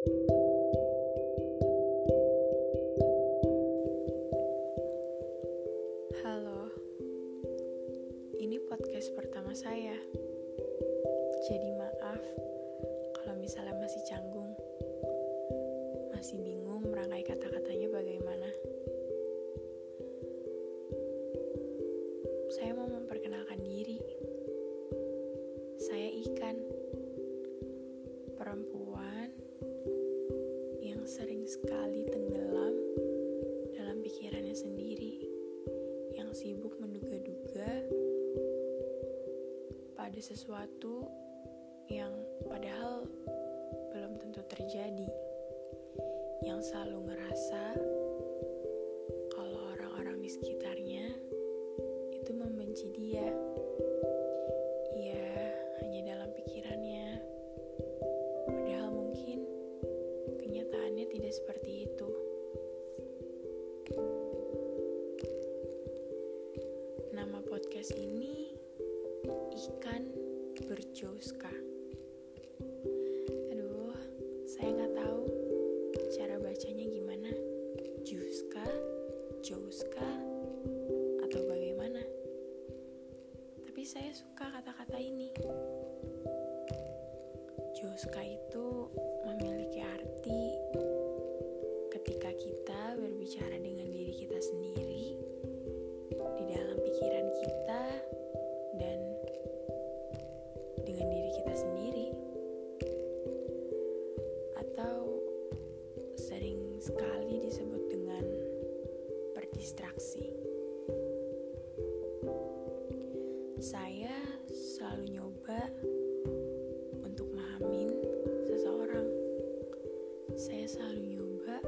Halo, ini podcast pertama saya. Jadi maaf kalau misalnya masih canggung, masih bingung merangkai kata-katanya bagaimana. Saya mau memperkenalkan diri. Saya Ikan, sekali tenggelam dalam pikirannya sendiri yang sibuk menduga-duga pada sesuatu yang padahal belum tentu terjadi, yang selalu ngerasa kalau orang-orang di sekitarnya itu membenci dia. Kenyataannya tidak seperti itu. Nama podcast ini Ikan Berjouska. Aduh, saya nggak tahu cara bacanya gimana. Juska, Jouska, atau bagaimana. Tapi saya suka kata-kata ini. Jouska itu saya selalu nyoba untuk memahamin seseorang saya selalu nyoba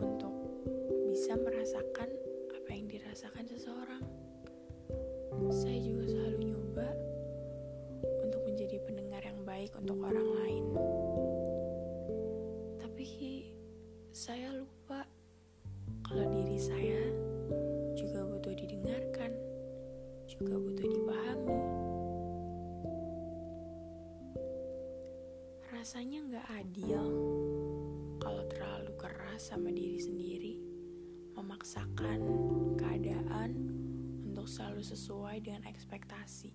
untuk bisa merasakan apa yang dirasakan seseorang. Saya juga selalu nyoba untuk menjadi pendengar yang baik untuk orang lain. Tapi saya lupa kalau diri saya Rasanya nggak adil kalau terlalu keras sama diri sendiri, memaksakan keadaan untuk selalu sesuai dengan ekspektasi.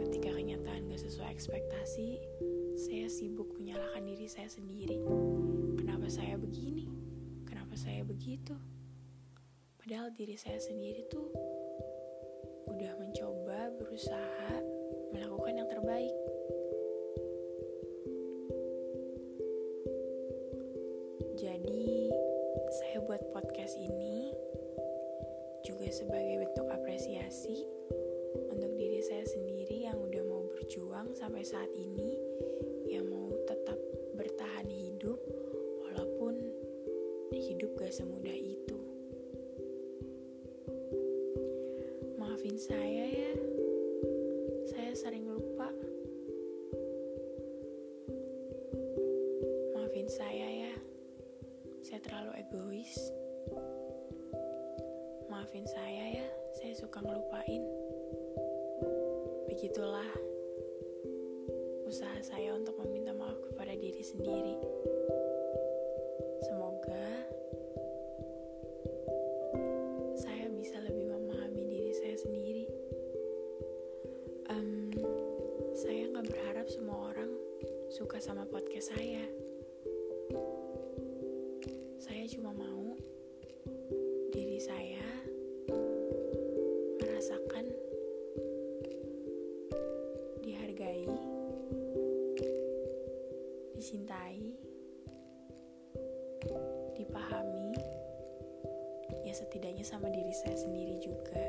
Ketika kenyataan gak sesuai ekspektasi, saya sibuk menyalahkan diri saya sendiri. Kenapa saya begini? Kenapa saya begitu? Padahal diri saya sendiri tuh udah mencoba berusaha melakukan yang terbaik. Jadi, saya buat podcast ini juga sebagai bentuk apresiasi untuk diri saya sendiri yang udah mau berjuang sampai saat ini, yang mau tetap bertahan hidup walaupun hidup gak semudah itu. Maafin saya terlalu egois. Maafin saya ya, saya suka ngelupain. Begitulah usaha saya untuk meminta maaf kepada diri sendiri. Semoga saya bisa lebih memahami diri saya sendiri. Em, saya nggak berharap semua orang suka sama podcast saya. Saya cuma mau diri saya merasakan dihargai, dicintai, dipahami, ya setidaknya sama diri saya sendiri juga.